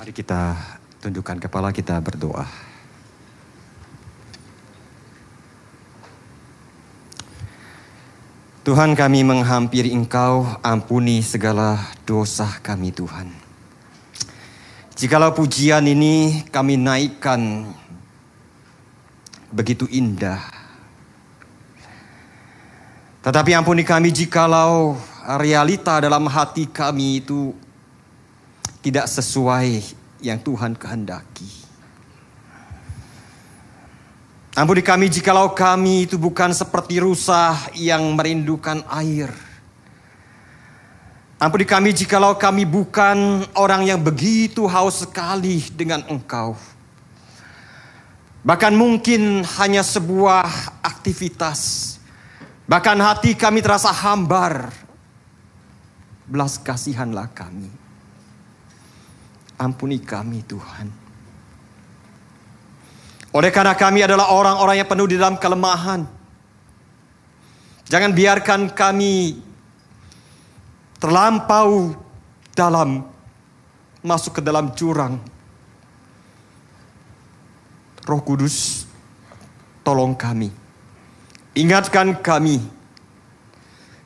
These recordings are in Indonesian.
Mari kita tundukkan kepala kita berdoa. Tuhan kami menghampiri Engkau, ampuni segala dosa kami Tuhan. Jikalau pujian ini kami naikkan begitu indah. Tetapi ampuni kami jikalau realita dalam hati kami itu tidak sesuai yang Tuhan kehendaki. Ampuni kami jikalau kami itu bukan seperti rusa yang merindukan air. Ampuni kami jikalau kami bukan orang yang begitu haus sekali dengan engkau. Bahkan mungkin hanya sebuah aktivitas. Bahkan hati kami terasa hambar. Belas kasihanlah kami. Ampuni kami Tuhan. Oleh karena kami adalah orang-orang yang penuh di dalam kelemahan. Jangan biarkan kami terlampau dalam masuk ke dalam jurang. Roh Kudus, tolong kami. Ingatkan kami.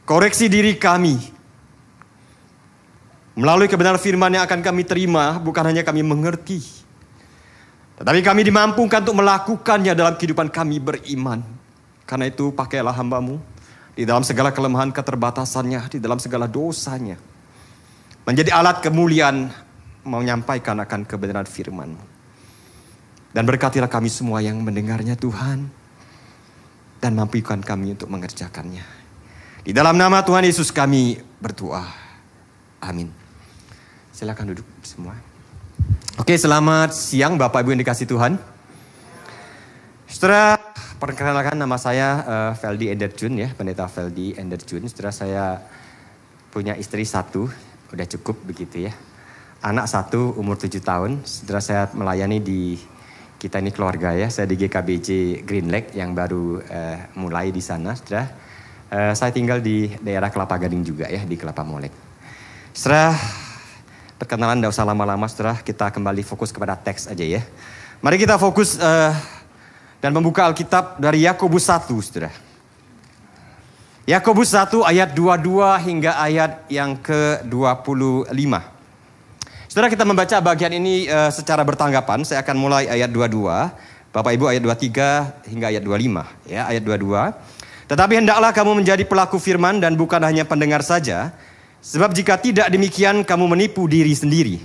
Koreksi diri kami Melalui kebenaran firman yang akan kami terima, bukan hanya kami mengerti. Tetapi kami dimampukan untuk melakukannya dalam kehidupan kami beriman. Karena itu pakailah hambamu di dalam segala kelemahan keterbatasannya, di dalam segala dosanya. Menjadi alat kemuliaan menyampaikan akan kebenaran firman. Dan berkatilah kami semua yang mendengarnya Tuhan. Dan mampukan kami untuk mengerjakannya. Di dalam nama Tuhan Yesus kami berdoa. Amin. Silakan duduk semua. Oke, selamat siang Bapak Ibu yang dikasih Tuhan. Setelah perkenalkan nama saya uh, Feldi Enderjun ya, Pendeta Feldi Enderjun. Setelah saya punya istri satu, udah cukup begitu ya. Anak satu umur tujuh tahun. Setelah saya melayani di kita ini keluarga ya, saya di GKBJ Green Lake yang baru uh, mulai di sana. Setelah uh, saya tinggal di daerah Kelapa Gading juga ya, di Kelapa Molek. Setelah perkenalan tidak usah lama-lama setelah kita kembali fokus kepada teks aja ya. Mari kita fokus uh, dan membuka Alkitab dari Yakobus 1 saudara. Yakobus 1 ayat 22 hingga ayat yang ke-25. Saudara kita membaca bagian ini uh, secara bertanggapan. Saya akan mulai ayat 22. Bapak Ibu ayat 23 hingga ayat 25 ya, ayat 22. Tetapi hendaklah kamu menjadi pelaku firman dan bukan hanya pendengar saja, Sebab jika tidak demikian kamu menipu diri sendiri.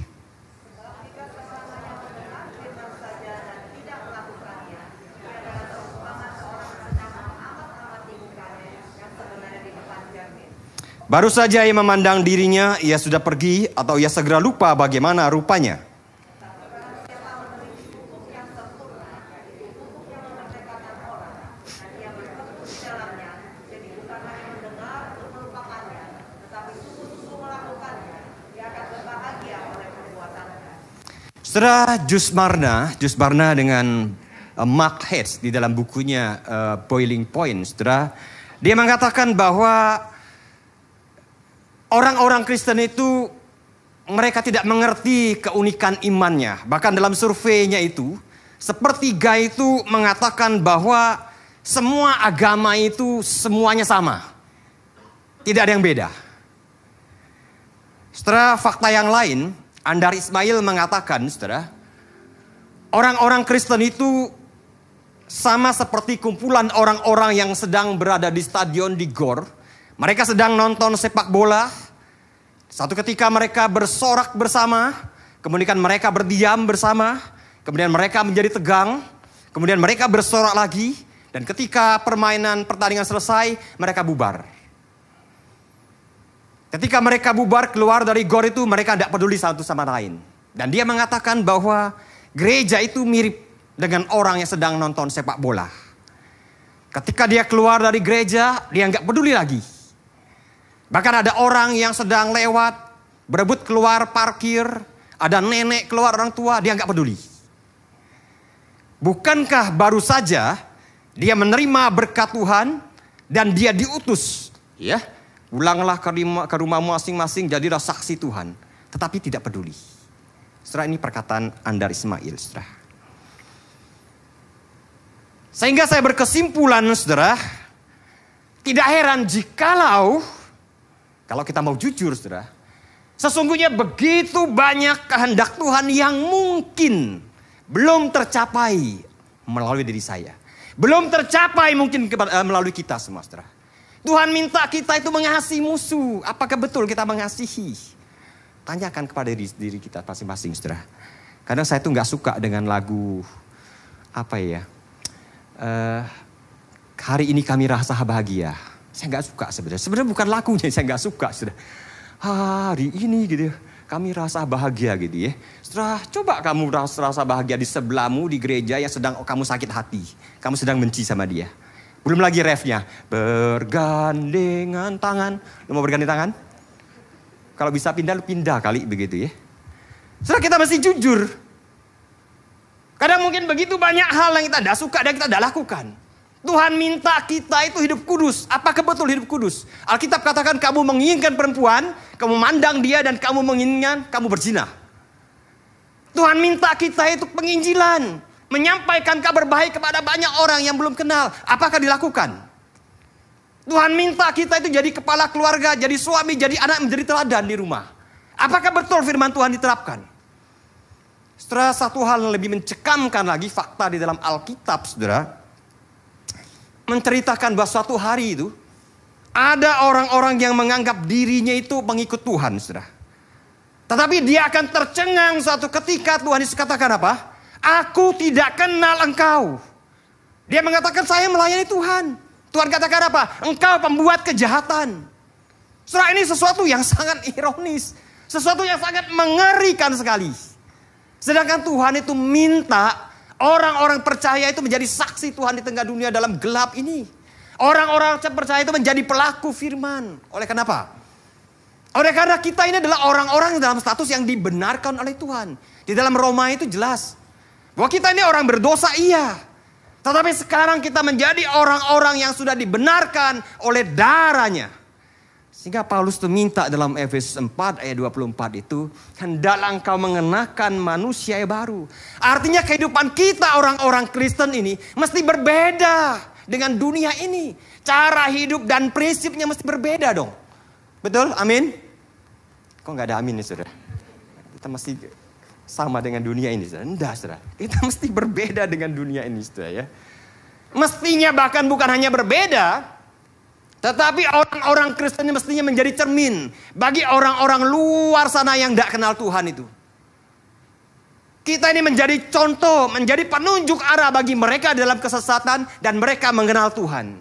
Baru saja ia memandang dirinya, ia sudah pergi atau ia segera lupa bagaimana rupanya. Setelah Jusmarna, Jusmarna dengan uh, Mark di dalam bukunya uh, Boiling Point, setelah dia mengatakan bahwa orang-orang Kristen itu mereka tidak mengerti keunikan imannya. Bahkan dalam surveinya itu, sepertiga itu mengatakan bahwa semua agama itu semuanya sama. Tidak ada yang beda. Setelah fakta yang lain, Andar Ismail mengatakan, saudara, orang-orang Kristen itu sama seperti kumpulan orang-orang yang sedang berada di stadion di Gor. Mereka sedang nonton sepak bola. Satu ketika mereka bersorak bersama, kemudian mereka berdiam bersama, kemudian mereka menjadi tegang, kemudian mereka bersorak lagi, dan ketika permainan pertandingan selesai, mereka bubar. Ketika mereka bubar keluar dari gor itu mereka tidak peduli satu sama lain. Dan dia mengatakan bahwa gereja itu mirip dengan orang yang sedang nonton sepak bola. Ketika dia keluar dari gereja, dia nggak peduli lagi. Bahkan ada orang yang sedang lewat, berebut keluar parkir, ada nenek keluar orang tua, dia nggak peduli. Bukankah baru saja dia menerima berkat Tuhan dan dia diutus, ya, Ulanglah ke rumah, ke rumah masing-masing jadilah saksi Tuhan. Tetapi tidak peduli. Setelah ini perkataan Andar Ismail, saudara. Sehingga saya berkesimpulan, saudara, tidak heran jikalau, kalau kita mau jujur, saudara, sesungguhnya begitu banyak kehendak Tuhan yang mungkin belum tercapai melalui diri saya. Belum tercapai mungkin eh, melalui kita semua, saudara. Tuhan minta kita itu mengasihi musuh. Apakah betul kita mengasihi? Tanyakan kepada diri, diri kita masing-masing, saudara. Kadang saya tuh nggak suka dengan lagu apa ya? Uh, hari ini kami rasa bahagia. Saya nggak suka sebenarnya. Sebenarnya bukan lagunya saya nggak suka, sudah. Hari ini gitu, kami rasa bahagia gitu ya. Setelah coba kamu rasa, rasa bahagia di sebelahmu di gereja yang sedang kamu sakit hati, kamu sedang benci sama dia. Belum lagi refnya, bergandengan tangan. Lu mau bergandengan tangan? Kalau bisa pindah, lu pindah kali begitu ya. Setelah kita mesti jujur. Kadang mungkin begitu banyak hal yang kita tidak suka dan kita tidak lakukan. Tuhan minta kita itu hidup kudus. Apakah betul hidup kudus? Alkitab katakan kamu menginginkan perempuan, kamu mandang dia dan kamu menginginkan kamu berzina. Tuhan minta kita itu penginjilan. Menyampaikan kabar baik kepada banyak orang yang belum kenal. Apakah dilakukan? Tuhan minta kita itu jadi kepala keluarga, jadi suami, jadi anak, menjadi teladan di rumah. Apakah betul firman Tuhan diterapkan? Setelah satu hal yang lebih mencekamkan lagi fakta di dalam Alkitab, saudara. Menceritakan bahwa suatu hari itu, ada orang-orang yang menganggap dirinya itu pengikut Tuhan, saudara. Tetapi dia akan tercengang suatu ketika Tuhan Yesus katakan apa? Aku tidak kenal engkau. Dia mengatakan saya melayani Tuhan. Tuhan katakan apa? Engkau pembuat kejahatan. Setelah ini sesuatu yang sangat ironis. Sesuatu yang sangat mengerikan sekali. Sedangkan Tuhan itu minta orang-orang percaya itu menjadi saksi Tuhan di tengah dunia dalam gelap ini. Orang-orang percaya itu menjadi pelaku firman. Oleh kenapa? Oleh karena kita ini adalah orang-orang dalam status yang dibenarkan oleh Tuhan. Di dalam Roma itu jelas. Bahwa kita ini orang berdosa iya. Tetapi sekarang kita menjadi orang-orang yang sudah dibenarkan oleh darahnya. Sehingga Paulus itu minta dalam Efesus 4 ayat 24 itu. Hendaklah engkau mengenakan manusia yang baru. Artinya kehidupan kita orang-orang Kristen ini mesti berbeda dengan dunia ini. Cara hidup dan prinsipnya mesti berbeda dong. Betul? Amin? Kok nggak ada amin nih saudara? Kita mesti sama dengan dunia ini. Tidak, saudara. Kita mesti berbeda dengan dunia ini, saudara ya. Mestinya bahkan bukan hanya berbeda, tetapi orang-orang Kristen mestinya menjadi cermin bagi orang-orang luar sana yang tidak kenal Tuhan itu. Kita ini menjadi contoh, menjadi penunjuk arah bagi mereka dalam kesesatan dan mereka mengenal Tuhan.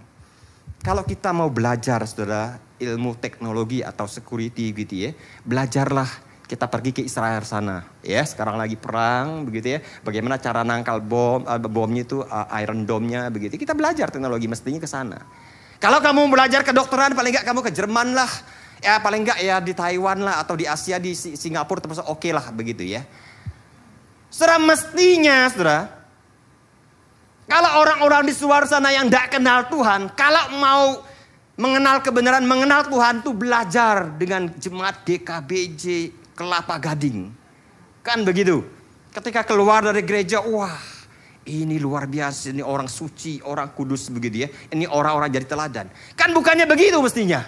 Kalau kita mau belajar, saudara, ilmu teknologi atau security gitu ya, belajarlah kita pergi ke Israel sana. Ya sekarang lagi perang begitu ya. Bagaimana cara nangkal bom uh, bomnya itu uh, Iron Dome-nya begitu. Kita belajar teknologi mestinya ke sana. Kalau kamu belajar kedokteran paling enggak kamu ke Jerman lah. Ya paling enggak ya di Taiwan lah atau di Asia di Singapura termasuk oke okay lah begitu ya. Saudara mestinya saudara kalau orang-orang di luar sana yang tidak kenal Tuhan kalau mau mengenal kebenaran, mengenal Tuhan tuh belajar dengan jemaat GKBJ, kelapa gading. Kan begitu. Ketika keluar dari gereja, wah ini luar biasa, ini orang suci, orang kudus begitu ya. Ini orang-orang jadi teladan. Kan bukannya begitu mestinya.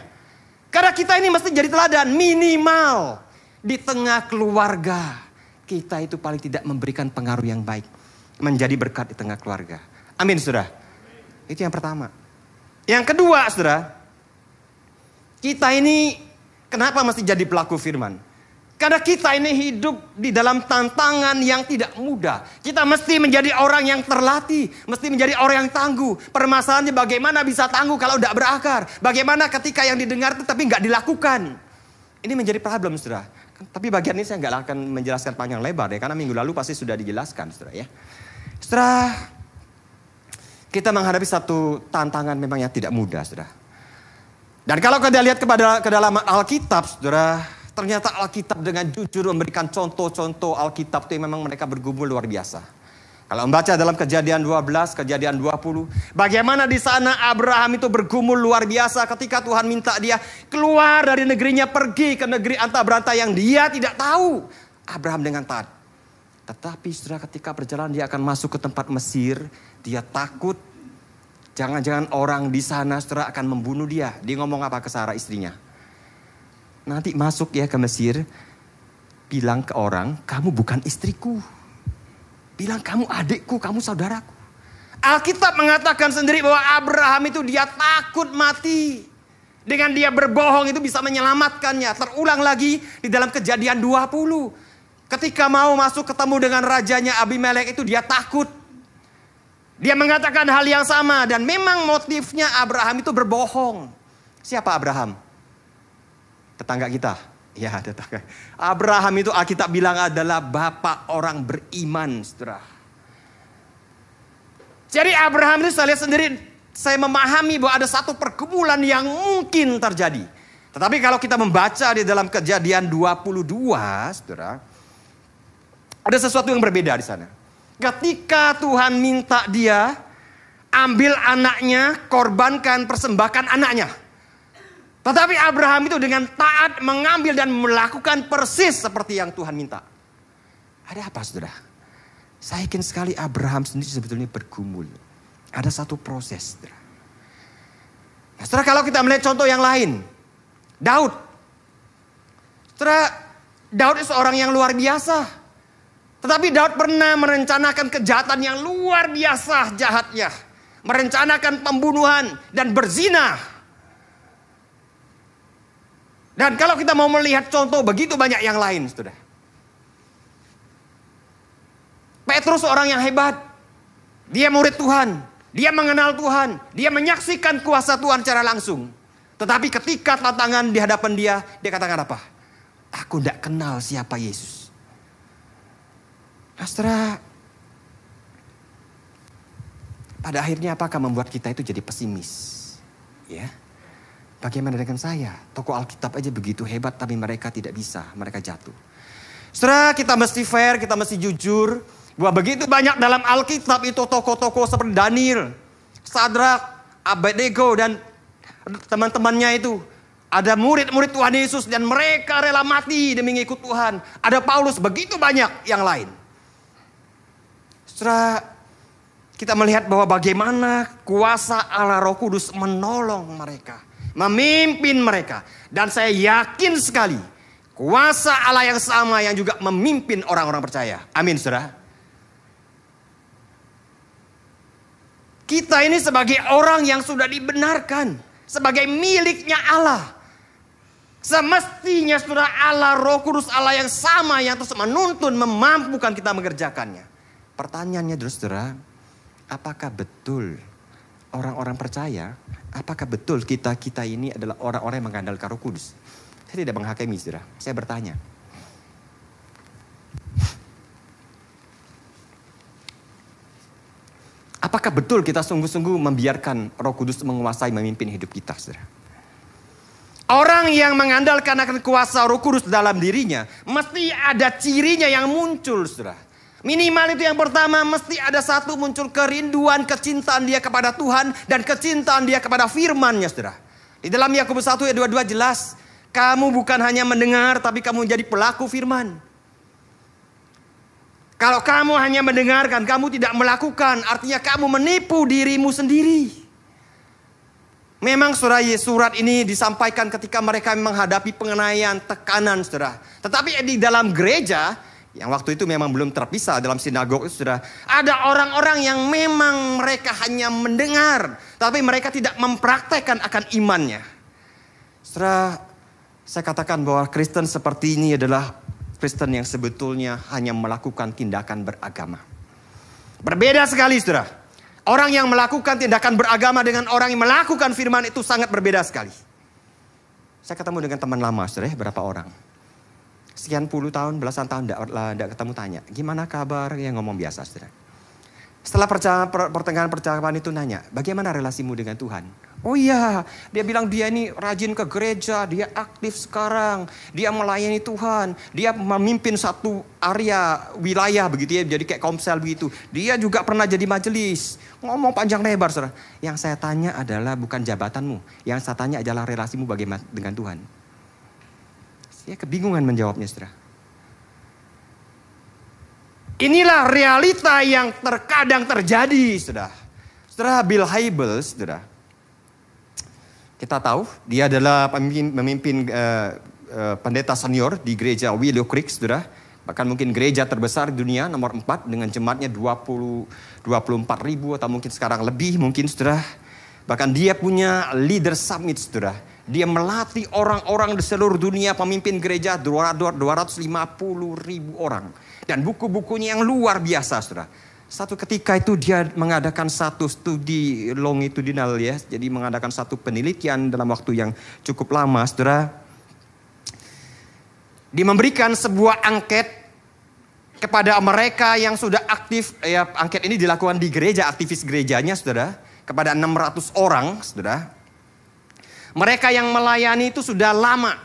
Karena kita ini mesti jadi teladan minimal di tengah keluarga. Kita itu paling tidak memberikan pengaruh yang baik. Menjadi berkat di tengah keluarga. Amin saudara. Itu yang pertama. Yang kedua saudara. Kita ini kenapa mesti jadi pelaku firman? Karena kita ini hidup di dalam tantangan yang tidak mudah. Kita mesti menjadi orang yang terlatih. Mesti menjadi orang yang tangguh. Permasalahannya bagaimana bisa tangguh kalau tidak berakar. Bagaimana ketika yang didengar itu tapi nggak dilakukan. Ini menjadi problem saudara. Tapi bagian ini saya nggak akan menjelaskan panjang lebar ya. Karena minggu lalu pasti sudah dijelaskan saudara ya. Saudara, kita menghadapi satu tantangan memang yang tidak mudah saudara. Dan kalau kita lihat kepada ke Alkitab saudara Ternyata Alkitab dengan jujur memberikan contoh-contoh Alkitab itu memang mereka bergumul luar biasa. Kalau membaca dalam kejadian 12, kejadian 20. Bagaimana di sana Abraham itu bergumul luar biasa ketika Tuhan minta dia keluar dari negerinya pergi ke negeri antah berantah yang dia tidak tahu. Abraham dengan taat. Tetapi saudara ketika berjalan dia akan masuk ke tempat Mesir, dia takut jangan-jangan orang di sana saudara akan membunuh dia. Dia ngomong apa ke Sarah istrinya? Nanti masuk ya ke Mesir, bilang ke orang, kamu bukan istriku. Bilang kamu adikku, kamu saudaraku. Alkitab mengatakan sendiri bahwa Abraham itu dia takut mati. Dengan dia berbohong itu bisa menyelamatkannya. Terulang lagi di dalam kejadian 20. Ketika mau masuk ketemu dengan rajanya Abimelek itu dia takut. Dia mengatakan hal yang sama dan memang motifnya Abraham itu berbohong. Siapa Abraham? Tetangga kita. Ya, tetangga. Abraham itu Alkitab bilang adalah bapak orang beriman, Saudara. Jadi Abraham itu saya lihat sendiri, saya memahami bahwa ada satu pergumulan yang mungkin terjadi. Tetapi kalau kita membaca di dalam kejadian 22, Saudara, ada sesuatu yang berbeda di sana. Ketika Tuhan minta dia ambil anaknya, korbankan, persembahkan anaknya. Tetapi Abraham itu dengan taat mengambil dan melakukan persis seperti yang Tuhan minta. Ada apa saudara? Saya yakin sekali Abraham sendiri sebetulnya bergumul. Ada satu proses saudara. Nah, setelah kalau kita melihat contoh yang lain. Daud. Setelah Daud itu seorang yang luar biasa. Tetapi Daud pernah merencanakan kejahatan yang luar biasa jahatnya. Merencanakan pembunuhan dan berzina. Dan kalau kita mau melihat contoh begitu banyak yang lain, sudah. Petrus orang yang hebat. Dia murid Tuhan. Dia mengenal Tuhan. Dia menyaksikan kuasa Tuhan secara langsung. Tetapi ketika tantangan di hadapan dia, dia katakan apa? Aku tidak kenal siapa Yesus. Astra, pada akhirnya apakah membuat kita itu jadi pesimis? Ya. Bagaimana dengan saya? Toko Alkitab aja begitu hebat tapi mereka tidak bisa, mereka jatuh. Setelah kita mesti fair, kita mesti jujur. Bahwa begitu banyak dalam Alkitab itu toko-toko seperti Daniel, Sadrak, Abednego dan teman-temannya itu. Ada murid-murid Tuhan Yesus dan mereka rela mati demi mengikut Tuhan. Ada Paulus begitu banyak yang lain. Setelah kita melihat bahwa bagaimana kuasa Allah Roh Kudus menolong mereka, memimpin mereka. Dan saya yakin sekali kuasa Allah yang sama yang juga memimpin orang-orang percaya. Amin, Saudara. Kita ini sebagai orang yang sudah dibenarkan sebagai miliknya Allah. Semestinya sudah Allah Roh Kudus Allah yang sama yang terus menuntun memampukan kita mengerjakannya. Pertanyaannya saudara, apakah betul orang-orang percaya, apakah betul kita-kita ini adalah orang-orang yang mengandalkan roh kudus? Saya tidak menghakimi saudara, saya bertanya. Apakah betul kita sungguh-sungguh membiarkan roh kudus menguasai memimpin hidup kita saudara? Orang yang mengandalkan akan kuasa roh kudus dalam dirinya, mesti ada cirinya yang muncul saudara. Minimal itu yang pertama mesti ada satu muncul kerinduan kecintaan dia kepada Tuhan dan kecintaan dia kepada firman-Nya Saudara. Di dalam Yakobus 1 ayat 22 jelas, kamu bukan hanya mendengar tapi kamu menjadi pelaku firman. Kalau kamu hanya mendengarkan, kamu tidak melakukan, artinya kamu menipu dirimu sendiri. Memang surah surat ini disampaikan ketika mereka menghadapi pengenaian, tekanan, saudara. Tetapi di dalam gereja, yang waktu itu memang belum terpisah dalam sinagog itu sudah ada orang-orang yang memang mereka hanya mendengar tapi mereka tidak mempraktekkan akan imannya. Setelah saya katakan bahwa Kristen seperti ini adalah Kristen yang sebetulnya hanya melakukan tindakan beragama. Berbeda sekali saudara. Orang yang melakukan tindakan beragama dengan orang yang melakukan firman itu sangat berbeda sekali. Saya ketemu dengan teman lama saudara, berapa orang sekian puluh tahun, belasan tahun tidak ketemu tanya, gimana kabar? Yang ngomong biasa, saudara. Setelah pertengahan percakapan itu nanya, bagaimana relasimu dengan Tuhan? Oh iya, dia bilang dia ini rajin ke gereja, dia aktif sekarang, dia melayani Tuhan, dia memimpin satu area wilayah begitu ya, jadi kayak komsel begitu. Dia juga pernah jadi majelis, ngomong panjang lebar saudara. Yang saya tanya adalah bukan jabatanmu, yang saya tanya adalah relasimu bagaimana dengan Tuhan. Dia kebingungan menjawabnya, saudara. Inilah realita yang terkadang terjadi, sudah. Saudara Bill Hybels, saudara. Kita tahu dia adalah pemimpin, pemimpin uh, uh, pendeta senior di gereja Willow Creek, saudara. Bahkan mungkin gereja terbesar di dunia nomor 4 dengan jemaatnya 20 24 ribu atau mungkin sekarang lebih mungkin saudara. Bahkan dia punya leader summit saudara. Dia melatih orang-orang di seluruh dunia pemimpin gereja 250 ribu orang. Dan buku-bukunya yang luar biasa saudara. Satu ketika itu dia mengadakan satu studi longitudinal ya. Jadi mengadakan satu penelitian dalam waktu yang cukup lama saudara. Dia memberikan sebuah angket kepada mereka yang sudah aktif. Ya angket ini dilakukan di gereja, aktivis gerejanya saudara. Kepada 600 orang saudara. Mereka yang melayani itu sudah lama.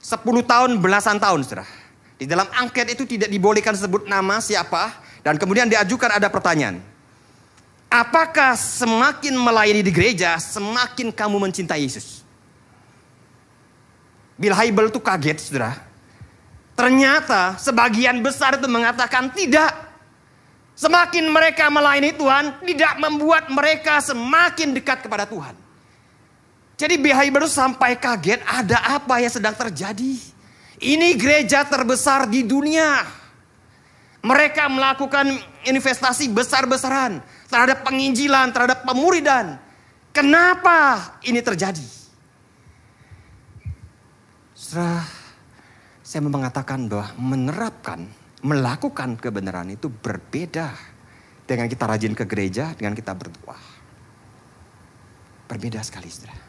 10 tahun, belasan tahun saudara. Di dalam angket itu tidak dibolehkan sebut nama siapa dan kemudian diajukan ada pertanyaan. Apakah semakin melayani di gereja, semakin kamu mencintai Yesus? Bill Hybel itu kaget, saudara. Ternyata sebagian besar itu mengatakan tidak. Semakin mereka melayani Tuhan, tidak membuat mereka semakin dekat kepada Tuhan. Jadi Hybel itu sampai kaget, ada apa yang sedang terjadi? Ini gereja terbesar di dunia. Mereka melakukan investasi besar-besaran terhadap penginjilan, terhadap pemuridan. Kenapa ini terjadi? Setelah saya mengatakan bahwa menerapkan, melakukan kebenaran itu berbeda dengan kita rajin ke gereja, dengan kita berdoa. Berbeda sekali, saudara.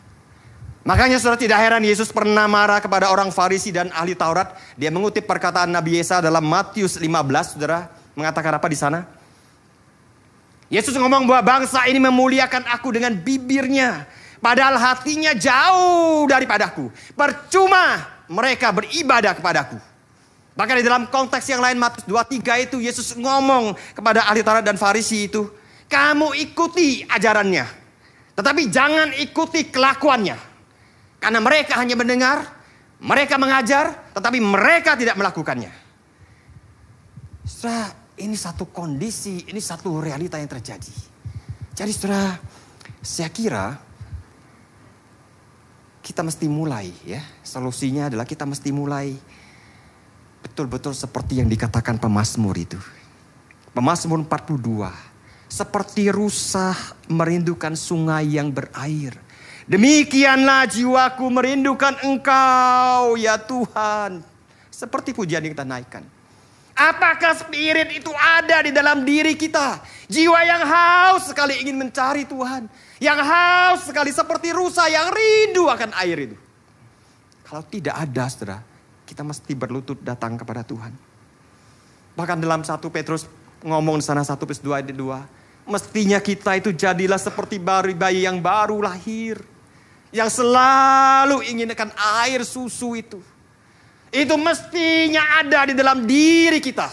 Makanya saudara tidak heran Yesus pernah marah kepada orang Farisi dan ahli Taurat. Dia mengutip perkataan Nabi Yesa dalam Matius 15, saudara. Mengatakan apa di sana? Yesus ngomong bahwa bangsa ini memuliakan aku dengan bibirnya. Padahal hatinya jauh daripadaku. Percuma mereka beribadah kepadaku. Bahkan di dalam konteks yang lain Matius 23 itu Yesus ngomong kepada ahli Taurat dan Farisi itu. Kamu ikuti ajarannya. Tetapi jangan ikuti kelakuannya. Karena mereka hanya mendengar, mereka mengajar, tetapi mereka tidak melakukannya. Setelah ini satu kondisi, ini satu realita yang terjadi. Jadi setelah saya kira kita mesti mulai ya. Solusinya adalah kita mesti mulai betul-betul seperti yang dikatakan pemazmur itu. Pemazmur 42. Seperti rusa merindukan sungai yang berair Demikianlah jiwaku merindukan engkau ya Tuhan. Seperti pujian yang kita naikkan. Apakah spirit itu ada di dalam diri kita? Jiwa yang haus sekali ingin mencari Tuhan. Yang haus sekali seperti rusa yang rindu akan air itu. Kalau tidak ada saudara, kita mesti berlutut datang kepada Tuhan. Bahkan dalam satu Petrus ngomong di sana satu plus dua dua. Mestinya kita itu jadilah seperti bayi yang baru lahir yang selalu inginkan air susu itu. Itu mestinya ada di dalam diri kita.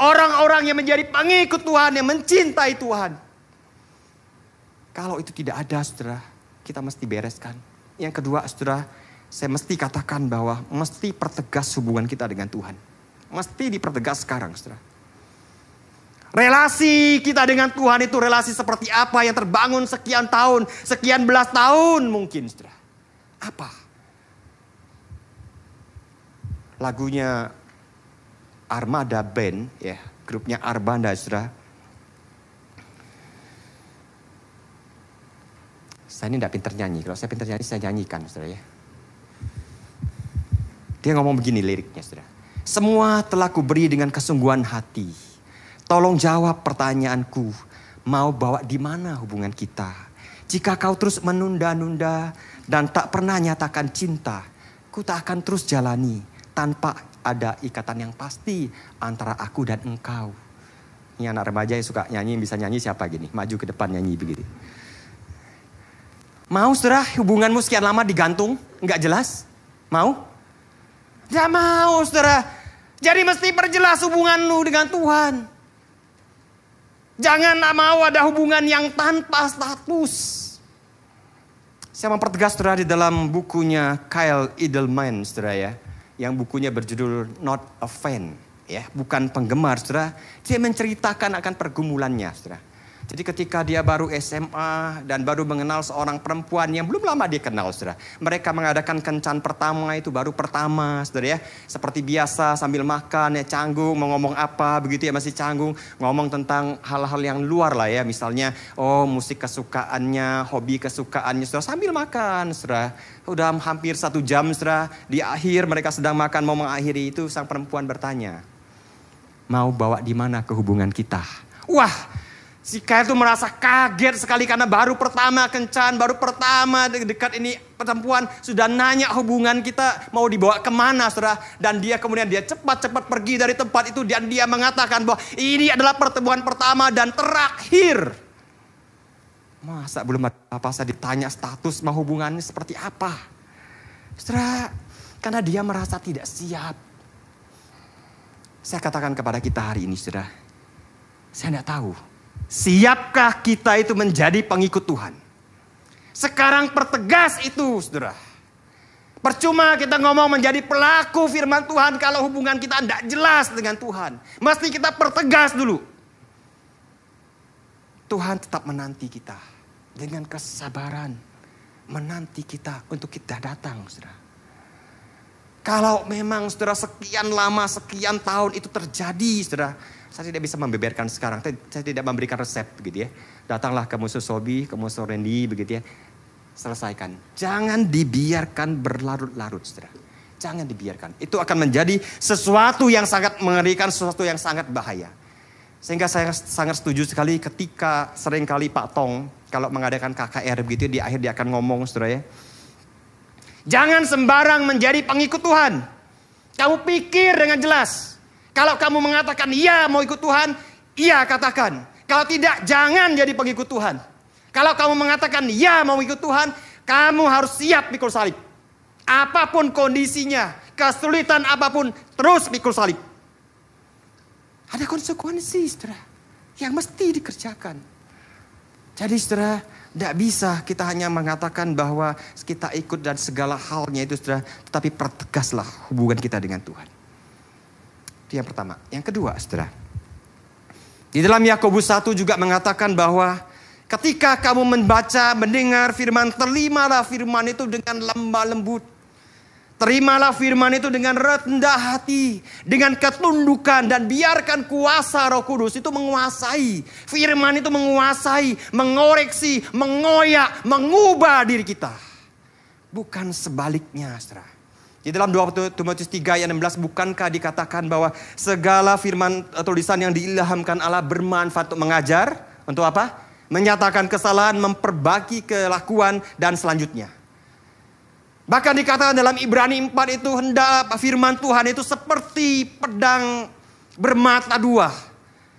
Orang-orang yang menjadi pengikut Tuhan, yang mencintai Tuhan. Kalau itu tidak ada, saudara, kita mesti bereskan. Yang kedua, saudara, saya mesti katakan bahwa mesti pertegas hubungan kita dengan Tuhan. Mesti dipertegas sekarang, saudara. Relasi kita dengan Tuhan itu relasi seperti apa yang terbangun sekian tahun, sekian belas tahun mungkin, saudara. Apa? Lagunya Armada Band, ya, grupnya Arbanda, saudara. Saya ini tidak pinter nyanyi. Kalau saya pinter nyanyi, saya nyanyikan, saudara ya. Dia ngomong begini liriknya, saudara. Semua telah kuberi dengan kesungguhan hati Tolong jawab pertanyaanku. Mau bawa di mana hubungan kita? Jika kau terus menunda-nunda dan tak pernah nyatakan cinta, ku tak akan terus jalani tanpa ada ikatan yang pasti antara aku dan engkau. Ini anak remaja yang suka nyanyi, bisa nyanyi siapa gini? Maju ke depan nyanyi begitu. Mau saudara hubunganmu sekian lama digantung? Enggak jelas? Mau? Tidak mau saudara. Jadi mesti perjelas hubunganmu dengan Tuhan. Jangan mau ada hubungan yang tanpa status. Saya mempertegas saudara di dalam bukunya Kyle Edelman saudara ya. Yang bukunya berjudul Not a Fan. ya, bukan penggemar, saudara. Dia menceritakan akan pergumulannya, saudara. Jadi ketika dia baru SMA dan baru mengenal seorang perempuan yang belum lama dia kenal, saudara. Mereka mengadakan kencan pertama itu baru pertama, saudara ya. Seperti biasa sambil makan ya canggung, mau ngomong apa begitu ya masih canggung. Ngomong tentang hal-hal yang luar lah ya. Misalnya, oh musik kesukaannya, hobi kesukaannya, saudara. Sambil makan, saudara. Udah hampir satu jam, saudara. Di akhir mereka sedang makan, mau mengakhiri itu sang perempuan bertanya. Mau bawa di mana kehubungan kita? Wah, Si Kyle itu merasa kaget sekali karena baru pertama kencan, baru pertama dekat ini perempuan sudah nanya hubungan kita mau dibawa ke mana saudara. Dan dia kemudian dia cepat-cepat pergi dari tempat itu dan dia mengatakan bahwa ini adalah pertemuan pertama dan terakhir. Masa belum apa saya ditanya status mau hubungannya seperti apa. Saudara, karena dia merasa tidak siap. Saya katakan kepada kita hari ini saudara, saya tidak tahu Siapkah kita itu menjadi pengikut Tuhan? Sekarang pertegas itu, saudara. Percuma kita ngomong menjadi pelaku firman Tuhan kalau hubungan kita tidak jelas dengan Tuhan. Mesti kita pertegas dulu. Tuhan tetap menanti kita dengan kesabaran. Menanti kita untuk kita datang, saudara. Kalau memang saudara sekian lama, sekian tahun itu terjadi, saudara saya tidak bisa membeberkan sekarang. Saya tidak memberikan resep begitu ya. Datanglah ke musuh Sobi, ke musuh Randy begitu ya. Selesaikan. Jangan dibiarkan berlarut-larut saudara. Jangan dibiarkan. Itu akan menjadi sesuatu yang sangat mengerikan, sesuatu yang sangat bahaya. Sehingga saya sangat setuju sekali ketika sering kali Pak Tong kalau mengadakan KKR begitu di akhir dia akan ngomong saudara ya. Jangan sembarang menjadi pengikut Tuhan. Kamu pikir dengan jelas. Kalau kamu mengatakan iya mau ikut Tuhan, iya katakan. Kalau tidak, jangan jadi pengikut Tuhan. Kalau kamu mengatakan iya mau ikut Tuhan, kamu harus siap pikul salib. Apa pun kondisinya, kesulitan apa pun, terus pikul salib. Ada konsekuensi, saudara, yang mesti dikerjakan. Jadi, saudara, tidak bisa kita hanya mengatakan bahwa kita ikut dan segala halnya itu, saudara, tetapi pertegaslah hubungan kita dengan Tuhan. Itu yang pertama. Yang kedua, saudara. Di dalam Yakobus 1 juga mengatakan bahwa ketika kamu membaca, mendengar firman, terimalah firman itu dengan lemah lembut. Terimalah firman itu dengan rendah hati, dengan ketundukan dan biarkan kuasa Roh Kudus itu menguasai. Firman itu menguasai, mengoreksi, mengoyak, mengubah diri kita. Bukan sebaliknya, saudara. Di dalam 2 Timotius 3 ayat 16 bukankah dikatakan bahwa segala firman tulisan yang diilhamkan Allah bermanfaat untuk mengajar, untuk apa? Menyatakan kesalahan, memperbagi kelakuan dan selanjutnya. Bahkan dikatakan dalam Ibrani 4 itu hendak firman Tuhan itu seperti pedang bermata dua.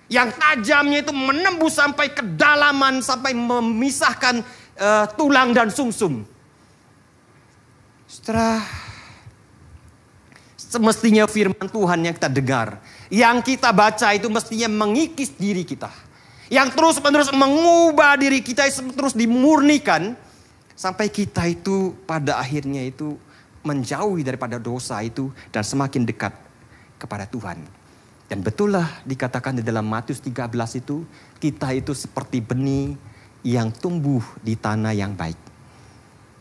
Yang tajamnya itu menembus sampai kedalaman sampai memisahkan uh, tulang dan sumsum. -sum. Setelah Semestinya firman Tuhan yang kita dengar. Yang kita baca itu mestinya mengikis diri kita. Yang terus menerus mengubah diri kita terus dimurnikan. Sampai kita itu pada akhirnya itu menjauhi daripada dosa itu dan semakin dekat kepada Tuhan. Dan betullah dikatakan di dalam Matius 13 itu kita itu seperti benih yang tumbuh di tanah yang baik.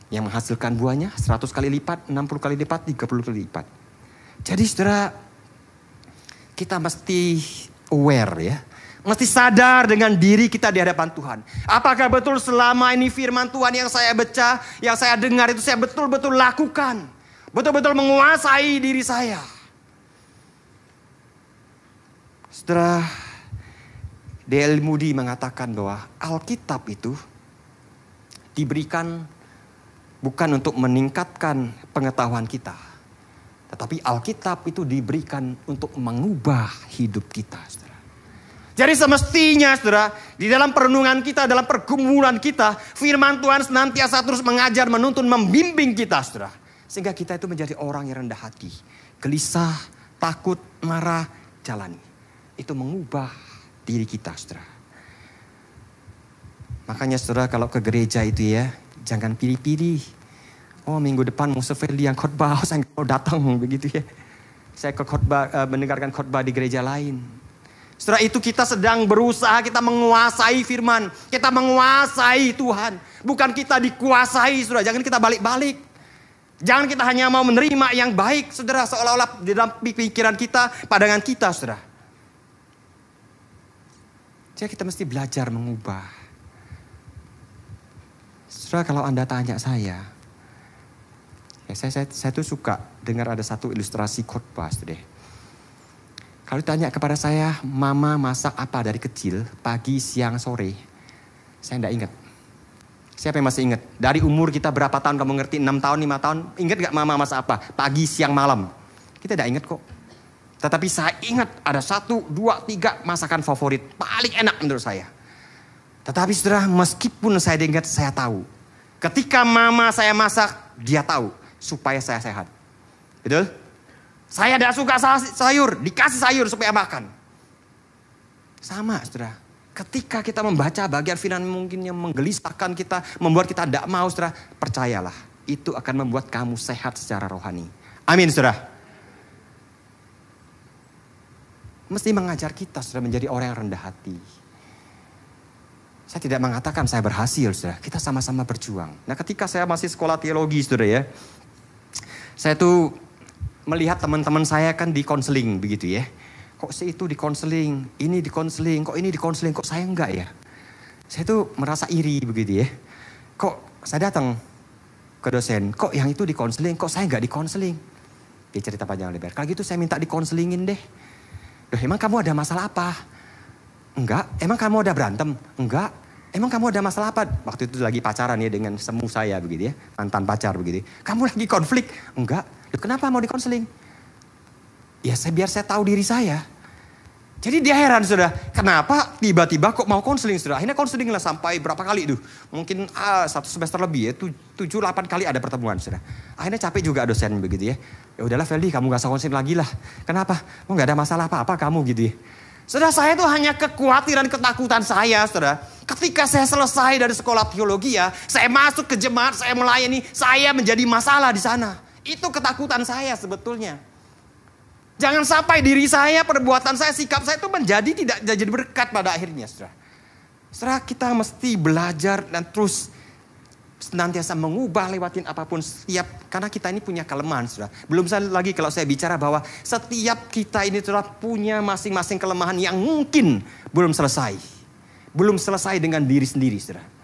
Yang menghasilkan buahnya 100 kali lipat, 60 kali lipat, 30 kali lipat. Jadi saudara, kita mesti aware ya. Mesti sadar dengan diri kita di hadapan Tuhan. Apakah betul selama ini firman Tuhan yang saya baca, yang saya dengar itu saya betul-betul lakukan. Betul-betul menguasai diri saya. Setelah D.L. Moody mengatakan bahwa Alkitab itu diberikan bukan untuk meningkatkan pengetahuan kita tetapi Alkitab itu diberikan untuk mengubah hidup kita. Saudara. Jadi semestinya saudara, di dalam perenungan kita, dalam pergumulan kita, firman Tuhan senantiasa terus mengajar, menuntun, membimbing kita saudara. Sehingga kita itu menjadi orang yang rendah hati. Gelisah, takut, marah, jalani. Itu mengubah diri kita saudara. Makanya saudara kalau ke gereja itu ya, jangan pilih-pilih Oh minggu depan musuh Feli yang khotbah, saya kalau datang begitu ya. Saya ke khotbah, uh, mendengarkan khotbah di gereja lain. Setelah itu kita sedang berusaha, kita menguasai firman. Kita menguasai Tuhan. Bukan kita dikuasai, saudara. Jangan kita balik-balik. Jangan kita hanya mau menerima yang baik, saudara. Seolah-olah di dalam pikiran kita, pandangan kita, saudara. Jadi kita mesti belajar mengubah. Saudara, kalau Anda tanya saya, ya saya, saya, saya tuh suka dengar ada satu ilustrasi khotbah, saudara. Kalau ditanya kepada saya, mama masak apa dari kecil, pagi, siang, sore, saya tidak ingat. Siapa yang masih ingat? Dari umur kita berapa tahun kamu ngerti? 6 tahun, 5 tahun. Ingat gak mama masak apa? Pagi, siang, malam. Kita tidak ingat kok. Tetapi saya ingat ada satu, dua, tiga masakan favorit. Paling enak menurut saya. Tetapi saudara, meskipun saya ingat, saya tahu. Ketika mama saya masak, dia tahu. Supaya saya sehat. Betul? Saya tidak suka sayur, dikasih sayur supaya makan. Sama, saudara. Ketika kita membaca bagian firman mungkin yang menggelisahkan kita, membuat kita tidak mau, saudara, percayalah. Itu akan membuat kamu sehat secara rohani. Amin, saudara. Mesti mengajar kita, saudara, menjadi orang yang rendah hati. Saya tidak mengatakan saya berhasil, saudara. Kita sama-sama berjuang. Nah, ketika saya masih sekolah teologi, saudara ya. Saya tuh melihat teman-teman saya kan di konseling begitu ya. Kok si itu di konseling, ini di konseling, kok ini di konseling, kok saya enggak ya? Saya tuh merasa iri begitu ya. Kok saya datang ke dosen, kok yang itu di konseling, kok saya enggak di konseling? Dia cerita panjang lebar. Kalau gitu saya minta di konselingin deh. Duh, emang kamu ada masalah apa? Enggak. Emang kamu ada berantem? Enggak. Emang kamu ada masalah apa? Waktu itu lagi pacaran ya dengan semu saya begitu ya. Mantan pacar begitu. Kamu lagi konflik? Enggak. Kenapa mau dikonseling? Ya saya biar saya tahu diri saya. Jadi dia heran sudah, kenapa tiba-tiba kok mau konseling sudah? Akhirnya konseling lah sampai berapa kali tuh? Mungkin ah, satu semester lebih ya, tujuh delapan kali ada pertemuan sudah. Akhirnya capek juga dosen begitu ya. Ya udahlah Feli, kamu gak usah konseling lagi lah. Kenapa? Mau gak ada masalah apa-apa kamu gitu ya. Saudara saya itu hanya kekhawatiran, ketakutan saya, saudara. Ketika saya selesai dari sekolah teologi ya, saya masuk ke jemaat, saya melayani, saya menjadi masalah di sana. Itu ketakutan saya sebetulnya. Jangan sampai diri saya, perbuatan saya, sikap saya itu menjadi tidak jadi berkat pada akhirnya. Saudara. Saudara kita mesti belajar dan terus senantiasa mengubah lewatin apa pun setiap karena kita ini punya kelemahan saudara. Belum lagi kalau saya bicara bahwa setiap kita ini telah punya masing-masing kelemahan yang mungkin belum selesai. Belum selesai dengan diri sendiri saudara.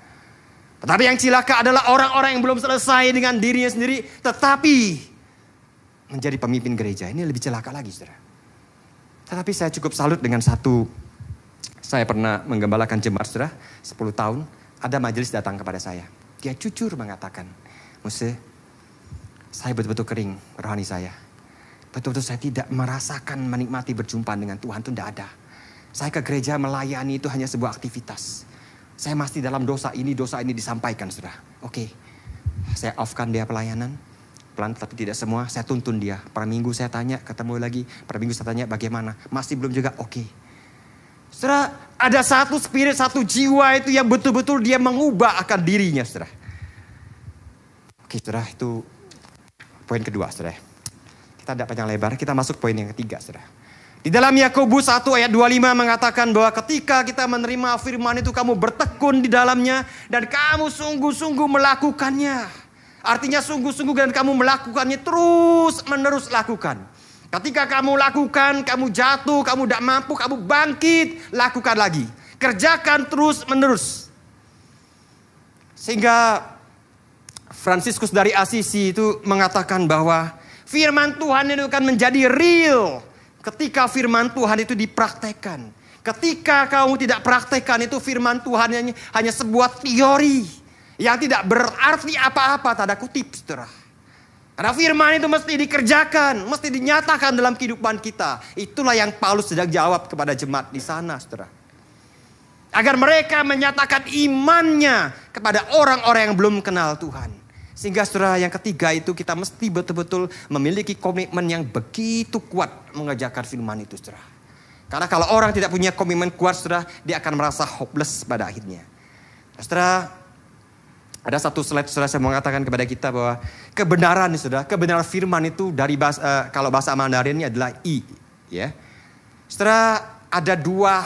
Tetapi yang cilaka adalah orang-orang yang belum selesai dengan dirinya sendiri, tetapi menjadi pemimpin gereja. Ini lebih celaka lagi, saudara. Tetapi saya cukup salut dengan satu, saya pernah menggembalakan jemaat, saudara, 10 tahun, ada majelis datang kepada saya. Dia jujur mengatakan, Muse, saya betul-betul kering rohani saya. Betul-betul saya tidak merasakan menikmati berjumpa dengan Tuhan itu tidak ada. Saya ke gereja melayani itu hanya sebuah aktivitas. Saya masih dalam dosa ini, dosa ini disampaikan sudah. Oke, saya offkan dia pelayanan. Pelan tapi tidak semua, saya tuntun dia. Per minggu saya tanya, ketemu lagi. Per minggu saya tanya bagaimana. Masih belum juga, oke. Okay. Saudara, ada satu spirit, satu jiwa itu yang betul-betul dia mengubah akan dirinya, saudara. Oke, saudara, itu poin kedua, saudara. Kita tidak panjang lebar, kita masuk poin yang ketiga, saudara. Di dalam Yakobus 1 ayat 25 mengatakan bahwa ketika kita menerima firman itu kamu bertekun di dalamnya dan kamu sungguh-sungguh melakukannya. Artinya sungguh-sungguh dan kamu melakukannya terus menerus lakukan. Ketika kamu lakukan, kamu jatuh, kamu tidak mampu, kamu bangkit, lakukan lagi. Kerjakan terus menerus. Sehingga Fransiskus dari Asisi itu mengatakan bahwa firman Tuhan itu akan menjadi real Ketika firman Tuhan itu dipraktekkan. Ketika kamu tidak praktekkan itu firman Tuhan hanya, hanya sebuah teori. Yang tidak berarti apa-apa tanda kutip saudara. Karena firman itu mesti dikerjakan, mesti dinyatakan dalam kehidupan kita. Itulah yang Paulus sedang jawab kepada jemaat di sana saudara. Agar mereka menyatakan imannya kepada orang-orang yang belum kenal Tuhan. Sehingga saudara yang ketiga itu kita mesti betul-betul memiliki komitmen yang begitu kuat mengerjakan firman itu saudara. Karena kalau orang tidak punya komitmen kuat saudara, dia akan merasa hopeless pada akhirnya. Saudara, Ada satu slide sudah saya mengatakan kepada kita bahwa kebenaran sudah kebenaran firman itu dari bahasa, uh, kalau bahasa Mandarinnya adalah i, ya. Setelah ada dua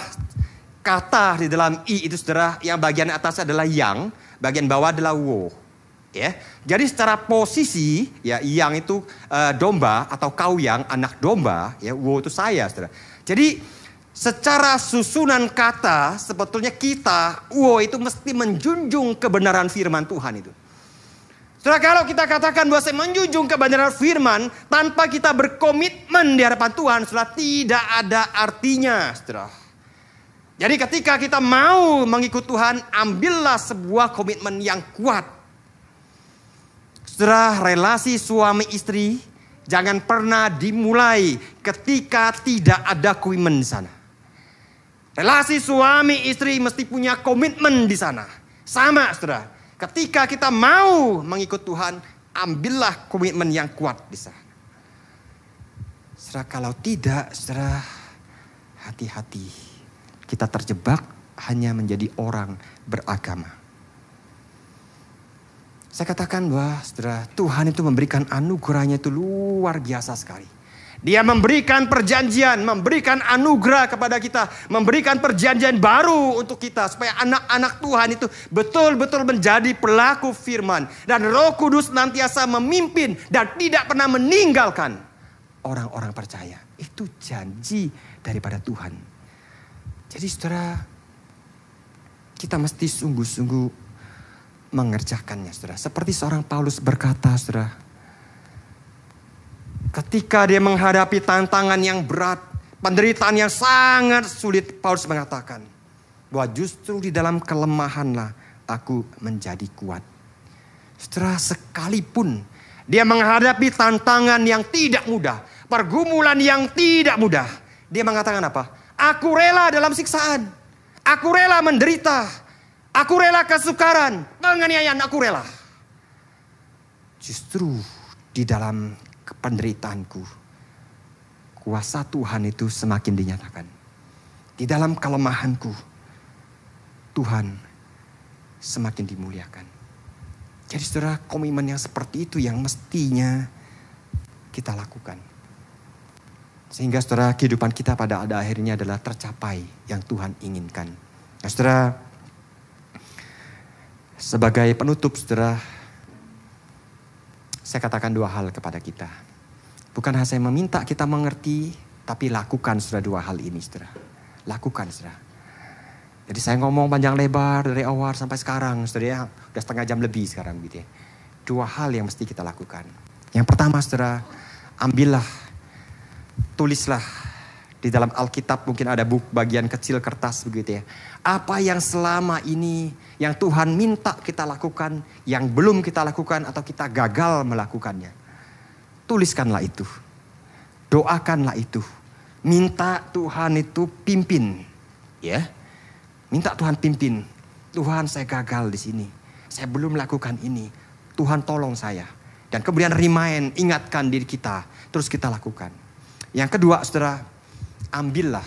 kata di dalam i itu saudara, yang bagian atas adalah yang, bagian bawah adalah wo. Ya, jadi secara posisi ya yang itu uh, domba atau kau yang anak domba, ya wo itu saya, saudara. Jadi secara susunan kata sebetulnya kita, wow itu mesti menjunjung kebenaran firman Tuhan itu. Setelah kalau kita katakan bahwa saya menjunjung kebenaran firman tanpa kita berkomitmen di hadapan Tuhan, setelah tidak ada artinya, setelah. Jadi ketika kita mau mengikut Tuhan, ambillah sebuah komitmen yang kuat. Setelah relasi suami istri, jangan pernah dimulai ketika tidak ada komitmen di sana. Relasi suami istri mesti punya komitmen di sana. Sama, saudara. Ketika kita mau mengikut Tuhan, ambillah komitmen yang kuat di sana. Saudara, kalau tidak, saudara, hati-hati. Kita terjebak hanya menjadi orang beragama. Saya katakan bahwa saudara, Tuhan itu memberikan anugerahnya itu luar biasa sekali. Dia memberikan perjanjian, memberikan anugerah kepada kita, memberikan perjanjian baru untuk kita supaya anak-anak Tuhan itu betul-betul menjadi pelaku firman dan Roh Kudus nantiasa memimpin dan tidak pernah meninggalkan orang-orang percaya. Itu janji daripada Tuhan. Jadi Saudara, kita mesti sungguh-sungguh mengerjakannya Saudara. Seperti seorang Paulus berkata Saudara, Ketika dia menghadapi tantangan yang berat, penderitaan yang sangat sulit, Paulus mengatakan bahwa justru di dalam kelemahanlah aku menjadi kuat. Setelah sekalipun dia menghadapi tantangan yang tidak mudah, pergumulan yang tidak mudah, dia mengatakan apa? Aku rela dalam siksaan, aku rela menderita, aku rela kesukaran, penganiayaan aku rela. Justru di dalam penderitaanku. Kuasa Tuhan itu semakin dinyatakan. Di dalam kelemahanku, Tuhan semakin dimuliakan. Jadi saudara, komitmen yang seperti itu yang mestinya kita lakukan. Sehingga saudara, kehidupan kita pada ada akhirnya adalah tercapai yang Tuhan inginkan. Nah saudara, sebagai penutup saudara, saya katakan dua hal kepada kita. Bukan hanya saya meminta kita mengerti, tapi lakukan sudah dua hal ini, saudara. Lakukan, saudara. Jadi saya ngomong panjang lebar dari awal sampai sekarang, saudara ya. Udah setengah jam lebih sekarang gitu ya. Dua hal yang mesti kita lakukan. Yang pertama, saudara, ambillah, tulislah di dalam Alkitab mungkin ada buk bagian kecil kertas begitu ya. Apa yang selama ini yang Tuhan minta kita lakukan, yang belum kita lakukan atau kita gagal melakukannya. Tuliskanlah itu. Doakanlah itu. Minta Tuhan itu pimpin. Ya. Minta Tuhan pimpin. Tuhan saya gagal di sini. Saya belum melakukan ini. Tuhan tolong saya. Dan kemudian remind, ingatkan diri kita. Terus kita lakukan. Yang kedua saudara, ambillah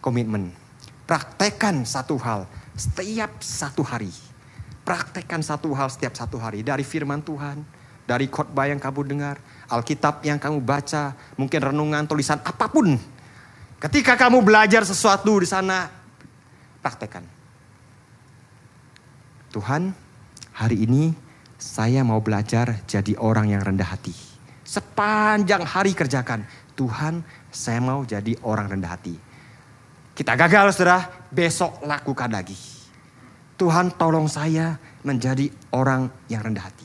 komitmen. Praktekan satu hal setiap satu hari. Praktekkan satu hal setiap satu hari. Dari firman Tuhan, dari khotbah yang kamu dengar, Alkitab yang kamu baca, mungkin renungan, tulisan, apa pun. Ketika kamu belajar sesuatu di sana, praktekkan. Tuhan, hari ini saya mau belajar jadi orang yang rendah hati. Sepanjang hari kerjakan. Tuhan, saya mau jadi orang rendah hati. Kita gagal saudara, besok lakukan lagi. Tuhan tolong saya menjadi orang yang rendah hati.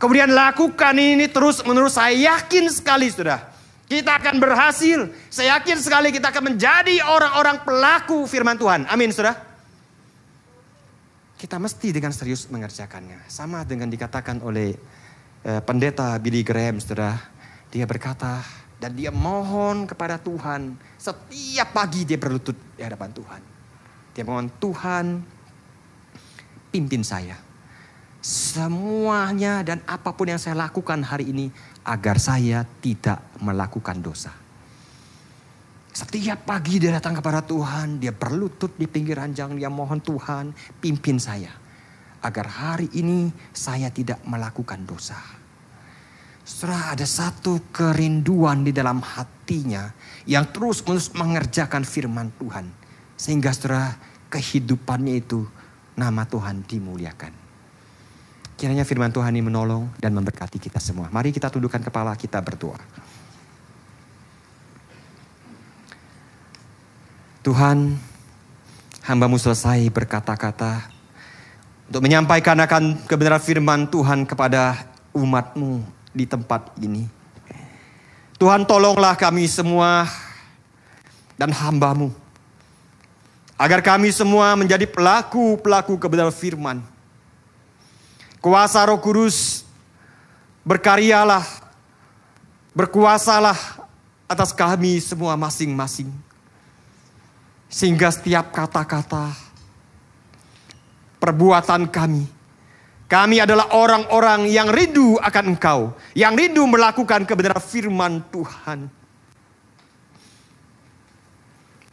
Kemudian lakukan ini terus menerus saya yakin sekali saudara. Kita akan berhasil. Saya yakin sekali kita akan menjadi orang-orang pelaku firman Tuhan. Amin saudara. Kita mesti dengan serius mengerjakannya. Sama dengan dikatakan oleh eh, pendeta Billy Graham saudara. Dia berkata, dan dia mohon kepada Tuhan. Setiap pagi dia berlutut di hadapan Tuhan. Dia mohon Tuhan pimpin saya. Semuanya dan apa pun yang saya lakukan hari ini agar saya tidak melakukan dosa. Setiap pagi dia datang kepada Tuhan, dia berlutut di pinggir ranjang, dia mohon Tuhan pimpin saya. agar hari ini saya tidak melakukan dosa. Saudara ada satu kerinduan di dalam hatinya yang terus menerus mengerjakan firman Tuhan. Sehingga saudara kehidupannya itu nama Tuhan dimuliakan. Kiranya firman Tuhan ini menolong dan memberkati kita semua. Mari kita tundukkan kepala kita berdoa. Tuhan, hambamu selesai berkata-kata untuk menyampaikan akan kebenaran firman Tuhan kepada umatmu di tempat ini. Tuhan tolonglah kami semua dan hambamu. Agar kami semua menjadi pelaku-pelaku kebenaran firman. Kuasa roh kudus berkaryalah, berkuasalah atas kami semua masing-masing. Sehingga setiap kata-kata, perbuatan kami, kami adalah orang-orang yang rindu akan Engkau, yang rindu melakukan kebenaran firman Tuhan.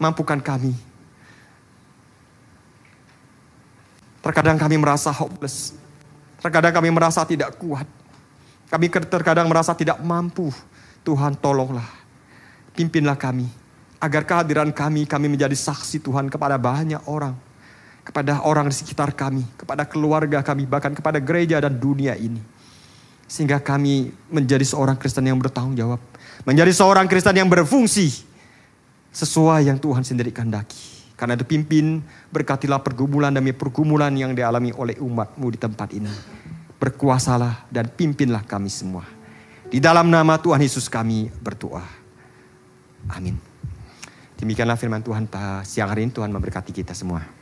Mampukan kami. Terkadang kami merasa hopeless. Terkadang kami merasa tidak kuat. Kami terkadang merasa tidak mampu. Tuhan tolonglah. Pimpinlah kami. Agar kehadiran kami, kami menjadi saksi Tuhan kepada banyak orang kepada orang di sekitar kami, kepada keluarga kami, bahkan kepada gereja dan dunia ini. Sehingga kami menjadi seorang Kristen yang bertanggung jawab. Menjadi seorang Kristen yang berfungsi sesuai yang Tuhan sendiri kehendaki. Karena itu pimpin, berkatilah pergumulan demi pergumulan yang dialami oleh umatmu di tempat ini. Berkuasalah dan pimpinlah kami semua. Di dalam nama Tuhan Yesus kami berdoa. Amin. Demikianlah firman Tuhan siang hari ini Tuhan memberkati kita semua.